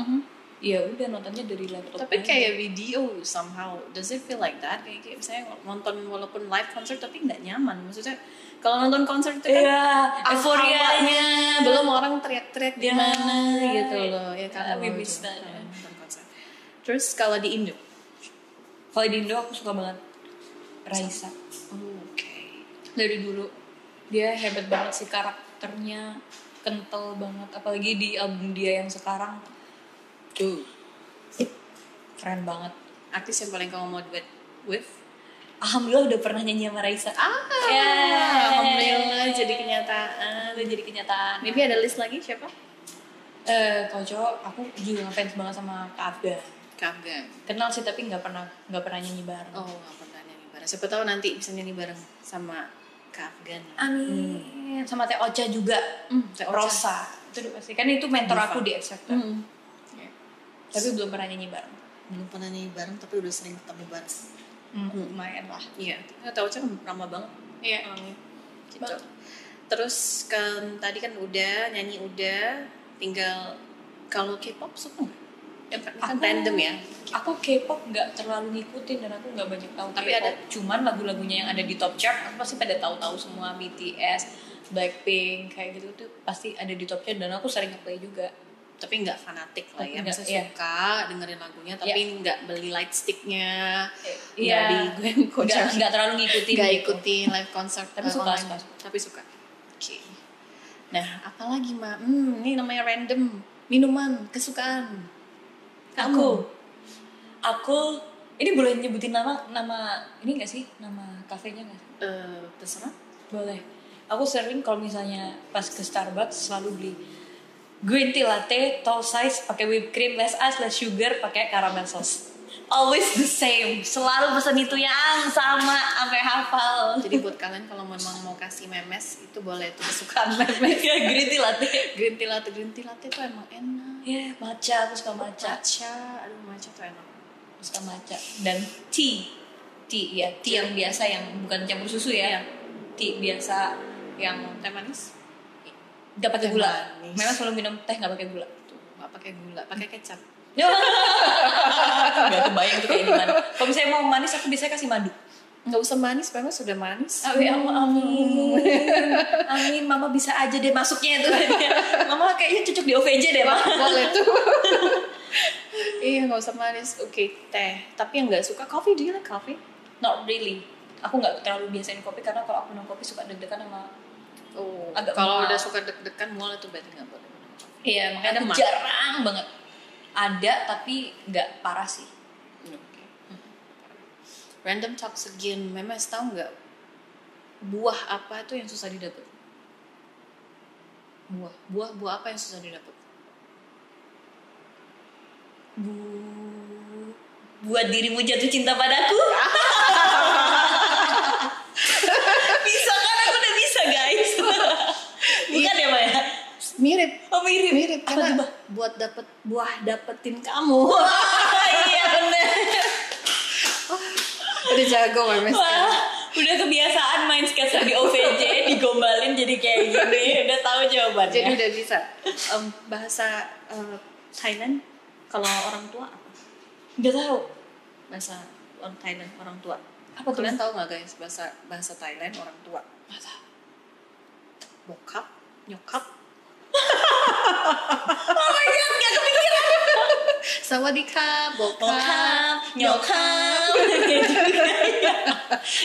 Ya udah nontonnya dari laptop. Tapi aja. kayak video somehow, does it feel like that? Kayak, kayak misalnya nonton walaupun live konser tapi nggak nyaman. Maksudnya kalau nonton konser itu kan Iya, ah, euforianya. belum orang teriak-teriak di Ya, mana gitu loh. Ya kan. I mau miss juga that. kan nonton konser. Terus kalau di Indo, Kalau di Indo aku suka banget Raisa. Dari dulu dia hebat banget sih karakternya kental banget apalagi di album dia yang sekarang Tuh, keren banget. artis yang paling kamu mau duet with? Alhamdulillah udah pernah nyanyi sama Raisa. Ah, Ya. alhamdulillah jadi kenyataan. udah jadi kenyataan. Maybe ada list lagi siapa? Eh, kalau cowok aku juga ngefans banget sama Kak Afgan. Kafgan. Kenal sih tapi nggak pernah nggak pernah nyanyi bareng. Oh, nggak pernah nyanyi bareng. Siapa tahu nanti bisa nyanyi bareng sama Kafgan. Amin. Sama Teh Ocha juga. Hmm, Teh Ocha. Rosa. Itu pasti. Kan itu mentor Diva. aku di X Factor. Hmm. Tapi belum pernah nyanyi bareng. Belum pernah nyanyi bareng tapi udah sering ketemu bareng. Hmm, lumayan lah. Iya, tahu kan ramah banget. Iya. Gitu. Banget. Terus kan tadi kan udah nyanyi udah, tinggal kalau K-pop suka nggak? Ya, kan Aku- random ya. Aku K-pop nggak terlalu ngikutin dan aku nggak banyak tahu. Tapi K-pop. ada- cuman lagu-lagunya yang ada di top chart aku pasti pada tahu-tahu semua BTS, Blackpink kayak gitu tuh pasti ada di top chart dan aku sering play juga. Tapi nggak fanatik lah ya. Nggak, Bisa iya. suka dengerin lagunya, tapi nggak beli light sticknya, Iya. nggak di gue Nggak nggak terlalu ngikutin. nggak gitu. ikutin live concert Tapi eh, suka, online. suka. tapi suka oke nah apalagi ma hmm ini namanya random minuman kesukaan Aku, aku ini boleh nyebutin nama nama ini gak sih nama kafenya nggak? Eh, terserah Boleh. Aku sering kalau misalnya pas ke Starbucks selalu beli green tea latte, tall size, pakai whipped cream, less ice, less sugar, pakai caramel sauce. Always the same. Selalu pesan itu yang sama sampai hafal. jadi buat kalian kalau memang mau kasih memes itu boleh itu kesukaan (laughs) memes ya green tea latte. green tea latte green tea latte tuh emang enak Ya, matcha, aku suka matcha. matcha aduh matcha tuh enak Aku suka matcha. Dan tea. Tea, ya, tea yang biasa yang bukan campur susu ya. Tea biasa yang teh manis Teh gula. manis. Memang selalu minum teh nggak pakai gula. tuh nggak pakai gula pakai kecap (laughs) Gak kebayang tuh kayak gimana. Kalau misalnya mau manis aku biasanya kasih madu. Nggak usah manis memang sudah manis Amin, amin. Amin, mama bisa aja deh masuknya itu. (laughs) mama kayaknya cocok di OVJ deh, Mak. boleh tuh (laughs) iya nggak usah manis oke teh tapi yang nggak suka coffee do you like coffee Not really. Aku nggak terlalu biasain kopi karena kalau aku minum kopi suka deg-degan sama oh Agak kalau udah suka deg-degan mual itu berarti nggak boleh. Iya, makanya Aku jarang banget. Ada tapi nggak parah sih. Random talks again. Memes tahu nggak buah apa itu yang susah didapat? Buah, buah, buah apa yang susah didapat? Bu buat dirimu jatuh cinta padaku. (laughs) bisa kan aku udah bisa guys. (laughs) Bukan ya, Mbak ya? Mirip, Oh mirip. mirip Apa tuh, karena buat dapet buah dapetin kamu. (laughs) iya bener. Udah jago memes. Wah, udah kebiasaan main sketsa di OVJ digombalin jadi kayak gini udah tahu jawabannya Jadi udah bisa. Em, bahasa eh, Thailand kalau orang tua apa? udah tahu Bahasa orang Thailand orang tua. Apa? Kalian tahu nggak guys bahasa bahasa Thailand orang tua? Masa? Bokap, nyokap. (laughs) oh my god gak kepikiran Sawadika, bokap, nyokap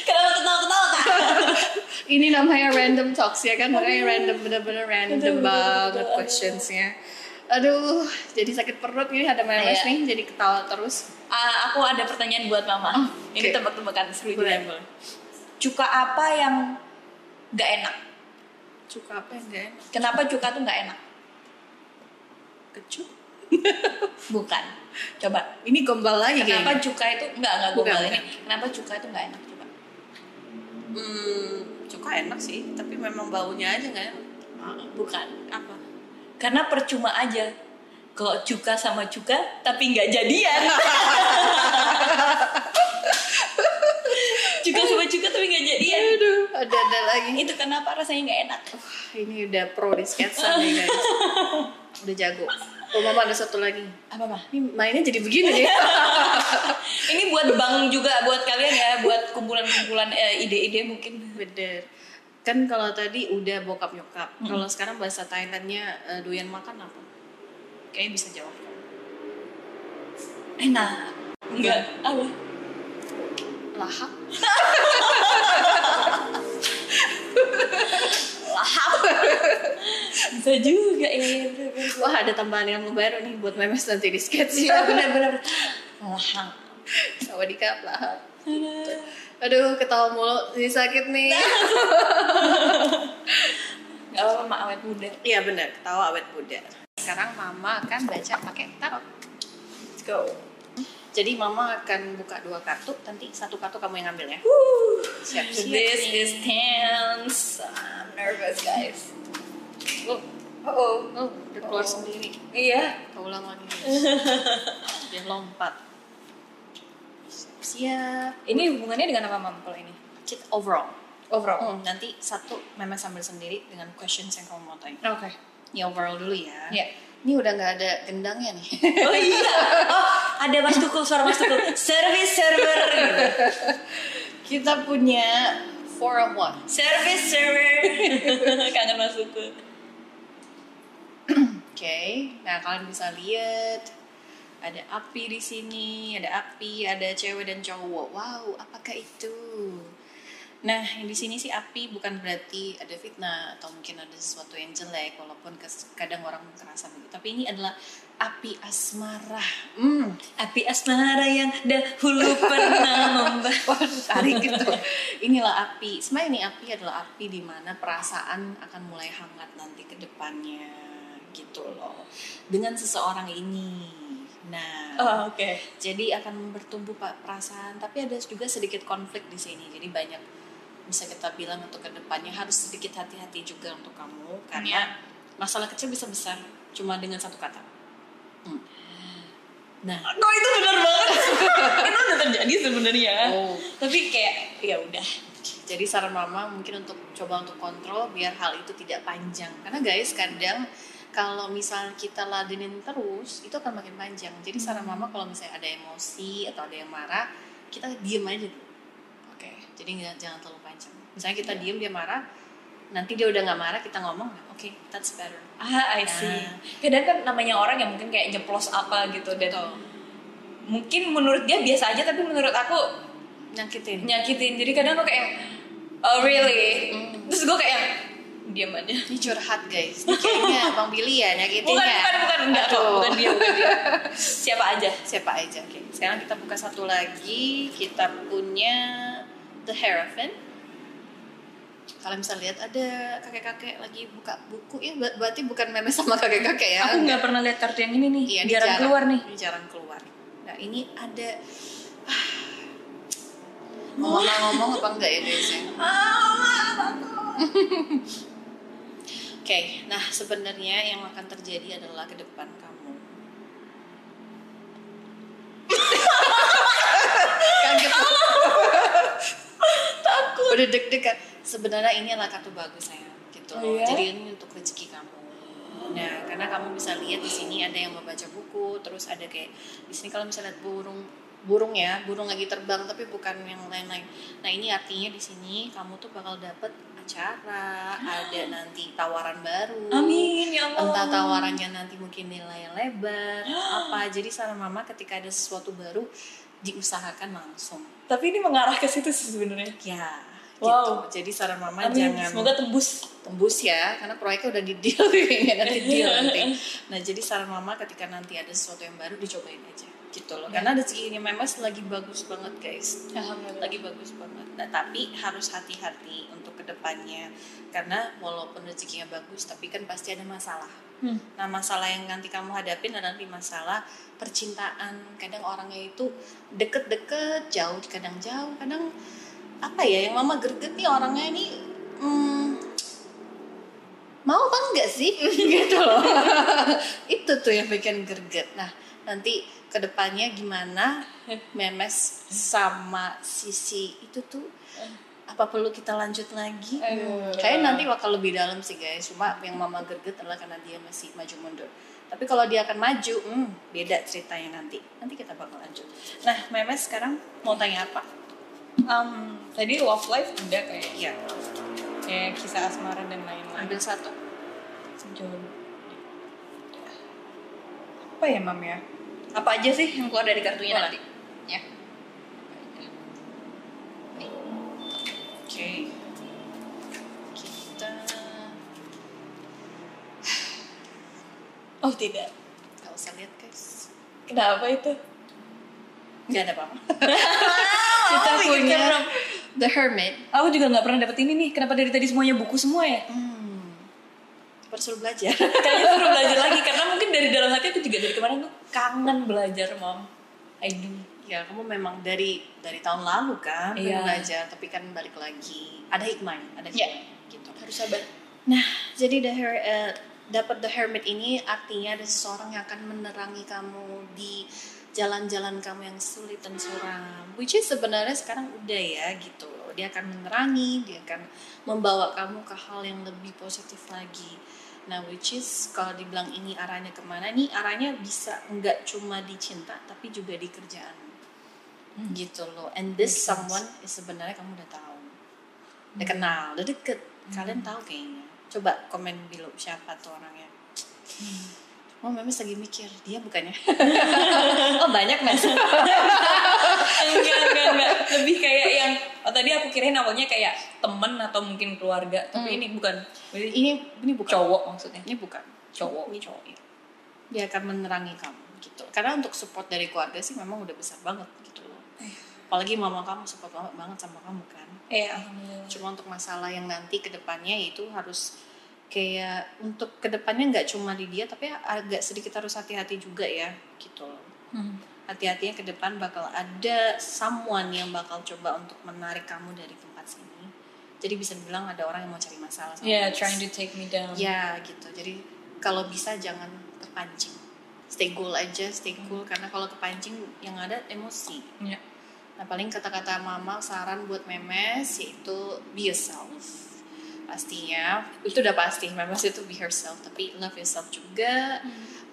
kenapa kak Ini namanya random talks ya kan? Makanya random bener-bener random banget questionsnya. Aduh, jadi sakit perut ini ada memes Iya. nih, jadi ketawa terus. Ah, aku ada pertanyaan buat mama Oh, ini oke. tebak-tebakan seru juga cuka apa yang gak enak Cuka apa yang gak enak? kenapa cuka tuh gak enak Kecut? (laughs) bukan coba Ini gombal lagi kenapa kayaknya. cuka itu enggak enggak Bukan, gombal bukan. ini kenapa cuka itu gak enak coba Hmm, cuka enak sih, tapi memang baunya aja gak enak. bukan Apa? karena percuma aja kalau cuka sama cuka tapi nggak jadian (laughs) cuka sama cuka tapi nggak jadian Aduh, ada-ada lagi. itu kenapa rasanya nggak enak Ini udah pro di sketsa nih guys. (laughs) Udah jago. Oh mama ada satu lagi. apa mah Ini mainnya jadi begini (laughs) ini buat bank juga buat kalian ya buat kumpulan-kumpulan eh, ide-ide mungkin Bener. Kan kalau tadi udah bokap nyokap. Kalau sekarang bahasa Thailandnya eh, doyan makan apa? Kayaknya bisa jawab. enak enggak apa Lahap. (laughs) lahap (laughs) bisa juga ya ya. Wah ada tambahan yang baru nih buat memes nanti di sketch. Iya, bener bener lahap Sawadika lahap. (laughs) Aduh ketawa mulu, jadi sakit nih. (laughs) nggak apa-apa mak awet muda Iya bener, ketawa awet muda. Sekarang mama akan baca pakai tarot. let's go Jadi mama akan buka dua kartu, nanti satu kartu kamu yang ambil ya. Siap-siap This nih. is tense. I'm nervous, guys. Oh, Oh, oh, udah keluar Oh. sendiri. Iya. Ulang lagi. (laughs) Dia lompat. Siap. Ini hubungannya dengan apa, Mam, kalau ini? Kita overall. Overall. Hmm, nanti satu memes sambil sendiri dengan questions yang kamu mau tanya. Oke. Ini overall dulu ya. Iya. Ini udah nggak ada gendangnya nih. Oh iya. Oh, ada Mas Tukul, suara Mas Tukul. Service server. gitu. Kita punya four of one. Service server. (laughs) Kangen Mas Tukul. Oke, nah kalian bisa lihat ada api di sini, ada api, ada cewek dan cowok. Wow, apakah itu? Nah, yang di sini sih api bukan berarti ada fitnah atau mungkin ada sesuatu yang jelek, walaupun kadang orang kerasa begitu. Tapi ini adalah api asmara. Hmm, Api asmara yang dahulu (laughs) pernah membara. Waduh, tarik gitu. (laughs) Inilah api. Sebenarnya ini api adalah api di mana perasaan akan mulai hangat nanti ke depannya gitu loh. Dengan seseorang ini. Nah, Oh, oke. jadi akan bertumbuh pak perasaan, tapi ada juga sedikit konflik di sini. Jadi banyak bisa kita bilang untuk ke depannya harus sedikit hati-hati juga untuk kamu karena masalah kecil bisa besar cuma dengan satu kata. Hmm. Nah, Kok itu benar banget? (laughs) itu udah terjadi sebenarnya. Oh. Tapi kayak ya udah. Jadi saran mama mungkin untuk coba untuk kontrol biar hal itu tidak panjang. Karena guys kadang kalau misal kita ladenin terus itu akan makin panjang. Jadi saran mama kalau misalnya ada emosi atau ada yang marah, kita diem aja dulu. Oke. Jadi nggak jangan terlalu. Misalnya kita diem dia marah, nanti dia udah nggak marah kita ngomong, oke that's better. Ah, I see. Nah. Kadang kan namanya orang yang mungkin kayak jeplos apa gitu dan Betul. mungkin menurut dia biasa aja tapi menurut aku Nyakitin. nyakitin. Jadi kadang aku kayak oh really? Hmm. Terus gue kayak diam aja. Ini curhat guys. Ini kayaknya (laughs) Bang Billy ya nyakitinnya. Bukan, bukan, bukan, enggak kok, bukan dia, bukan dia. Siapa aja. siapa aja oke sekarang kita buka satu lagi kita punya the Hierophant kalian bisa lihat ada kakek-kakek lagi buka buku ya ber- berarti bukan memes sama kakek-kakek ya Aku nggak pernah lihat kartu yang ini nih. iya, ini jarang, keluar nih. ini jarang keluar nah ini ada mau mama ngomong apa enggak ya guys ya (laughs) Oke, nah sebenarnya yang akan terjadi adalah ke depan kamu. Kaget. Takut. Udah deg-degan. Sebenarnya ini adalah kartu bagus saya gitu Oh, iya? jadi ini untuk rezeki kamu. Nah karena kamu bisa lihat di sini ada yang membaca buku terus ada kayak di sini kalau misalnya lihat burung burung ya burung lagi terbang tapi bukan yang lain-lain. Nah ini artinya di sini kamu tuh bakal dapet acara ada (gasps) nanti tawaran baru Amin ya Allah. entah tawarannya nanti mungkin nilai lebar (gasps) apa. Jadi saran mama ketika ada sesuatu baru diusahakan langsung. Tapi ini mengarah ke situ sih sebenarnya. ya Wow. gitu jadi saran mama Amin. jangan Semoga tembus. tembus ya karena proyeknya udah di deal nanti (laughs) deal nanti nah jadi saran mama ketika nanti ada sesuatu yang baru dicobain aja gitu loh karena rezekinya memes lagi bagus banget guys Alhamdulillah. lagi bagus banget nah tapi harus hati-hati untuk ke depannya karena walaupun rezekinya bagus tapi kan pasti ada masalah Hmm. nah masalah yang nanti kamu hadapin adalah nanti masalah percintaan kadang orangnya itu deket-deket jauh kadang jauh kadang apa ya yang mama greget nih orangnya ini hmm, mau apa enggak sih? (laughs) Gitu loh. (laughs) Itu tuh yang bikin greget. Nah nanti ke depannya gimana memes sama sisi itu tuh apa perlu kita lanjut lagi? Aduh. kayak nanti bakal lebih dalam sih guys. Cuma yang mama greget adalah karena dia masih maju mundur. Tapi kalau dia akan maju hmm, beda ceritanya nanti. Nanti kita bakal lanjut. Nah memes sekarang mau tanya apa? Um, tadi love life udah kayak ya kayak kisah asmara dan lain-lain. ambil satu Jawab. Apa ya mam ya? Apa aja sih yang keluar dari kartunya Boleh. nanti? Ya. Oke. Kita Oh tidak. nggak usah lihat guys. Kenapa itu? Nggak ada apa-apa. (laughs) (laughs) Kita Oh, punya. The Hermit. Aku juga nggak pernah dapet ini nih. Kenapa dari tadi semuanya buku semua ya? Hmm. Perlu belajar. (laughs) Kayaknya suruh (laughs) belajar lagi karena mungkin dari dalam hati aku juga dari kemarin tuh kangen belajar mom. I do. ya kamu memang dari dari tahun lalu kan pengen belajar tapi kan balik lagi ada hikmahnya ada Iya. hikmahnya gitu Harus sabar. nah jadi the her eh, dapat the hermit ini artinya ada seseorang yang akan menerangi kamu di jalan-jalan kamu yang sulit dan suram. Which is sebenarnya sekarang udah ya gitu loh. Dia akan menerangi dia akan membawa kamu ke hal yang lebih positif lagi. Nah which is kalau dibilang ini arahnya ke mana nih? Arahnya bisa nggak cuma di cinta tapi juga di kerjaan. Gitu loh. And this someone is sebenarnya kamu udah tahu. Udah kenal udah deket. Kalian tahu kayaknya. Coba komen below siapa tuh orangnya Oh, Memes lagi mikir, dia bukannya. (laughs) oh, banyak, Mes. (laughs) enggak, enggak, enggak. Lebih kayak yang oh, tadi aku kirain awalnya kayak temen atau mungkin keluarga, tapi ini bukan. Ini ini bukan. cowok maksudnya. Ini bukan. Cowok. Ini cowok. ya. Dia akan menerangi kamu gitu. Karena untuk support dari keluarga sih memang udah besar banget gitu loh. Apalagi mama kamu support banget banget sama kamu kan. Iya, alhamdulillah. Cuma untuk masalah yang nanti ke depannya itu harus kayak untuk ke depannya nggak cuma di dia tapi agak sedikit harus hati-hati juga ya gitu loh. Hmm. hati-hatinya ke depan bakal ada someone yang bakal coba untuk menarik kamu dari tempat sini. Jadi bisa dibilang ada orang yang mau cari masalah sama Yeah, kamu. trying to take me down. Ya gitu. Jadi kalau bisa jangan terpancing. Stay cool aja, stay cool karena kalau kepancing yang ada emosi. Iya. Nah paling kata-kata mama saran buat memes yaitu be yourself. Pastinya itu udah pasti memes itu be herself tapi love yourself juga.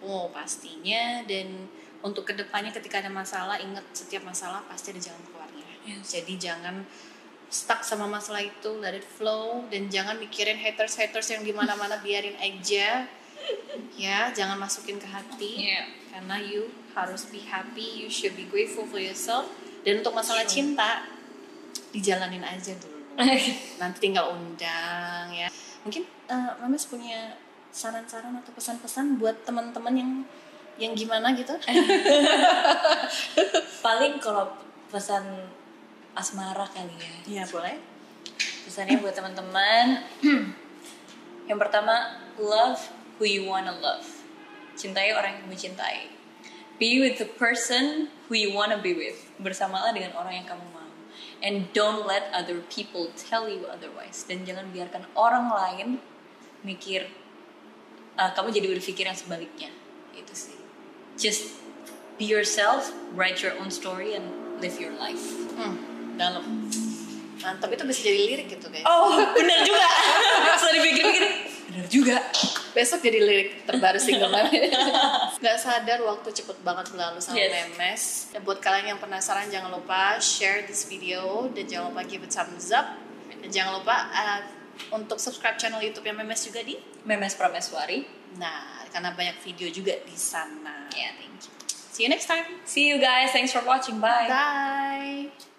Oh pastinya dan untuk ke depannya ketika ada masalah ingat setiap masalah pasti ada jalan keluarnya. Yes. Jadi jangan stuck sama masalah itu, let it flow dan jangan mikirin haters haters yang di mana-mana (laughs) biarin aja. Ya, jangan masukin ke hati Iya. karena you harus be happy, you should be grateful for yourself. Dan untuk masalah cinta, dijalanin aja dulu. (laughs) Nanti tinggal undang ya. Mungkin uh, Mames punya saran-saran atau pesan-pesan buat teman-teman yang yang gimana gitu? (laughs) Paling kalau pesan asmara kali ya. Iya boleh. Pesannya buat teman-teman. (clears throat) yang pertama, love who you wanna love. Cintai orang yang kamu cintai. Be with the person who you wanna be with. Bersamalah dengan orang yang kamu mau. And don't let other people tell you otherwise. Dan jangan biarkan orang lain mikir uh, kamu jadi berpikir yang sebaliknya. Itu sih. Just be yourself, write your own story, and live your life. Hmm, dalam. mantap itu bisa jadi lirik gitu guys Oh, bener juga. (laughs) Setelah dipikir-pikir, bener juga. besok jadi lirik terbaru single Memes (laughs) nggak sadar waktu cepet banget berlalu sama Yes. Memes dan buat kalian yang penasaran jangan lupa share this video dan jangan lupa give it thumbs up dan jangan lupa uh, untuk subscribe channel YouTube yang Memes juga di Memes Prameswari. nah karena banyak video juga di sana Yeah, thank you. see you next time See you guys. Thanks for watching. Bye. bye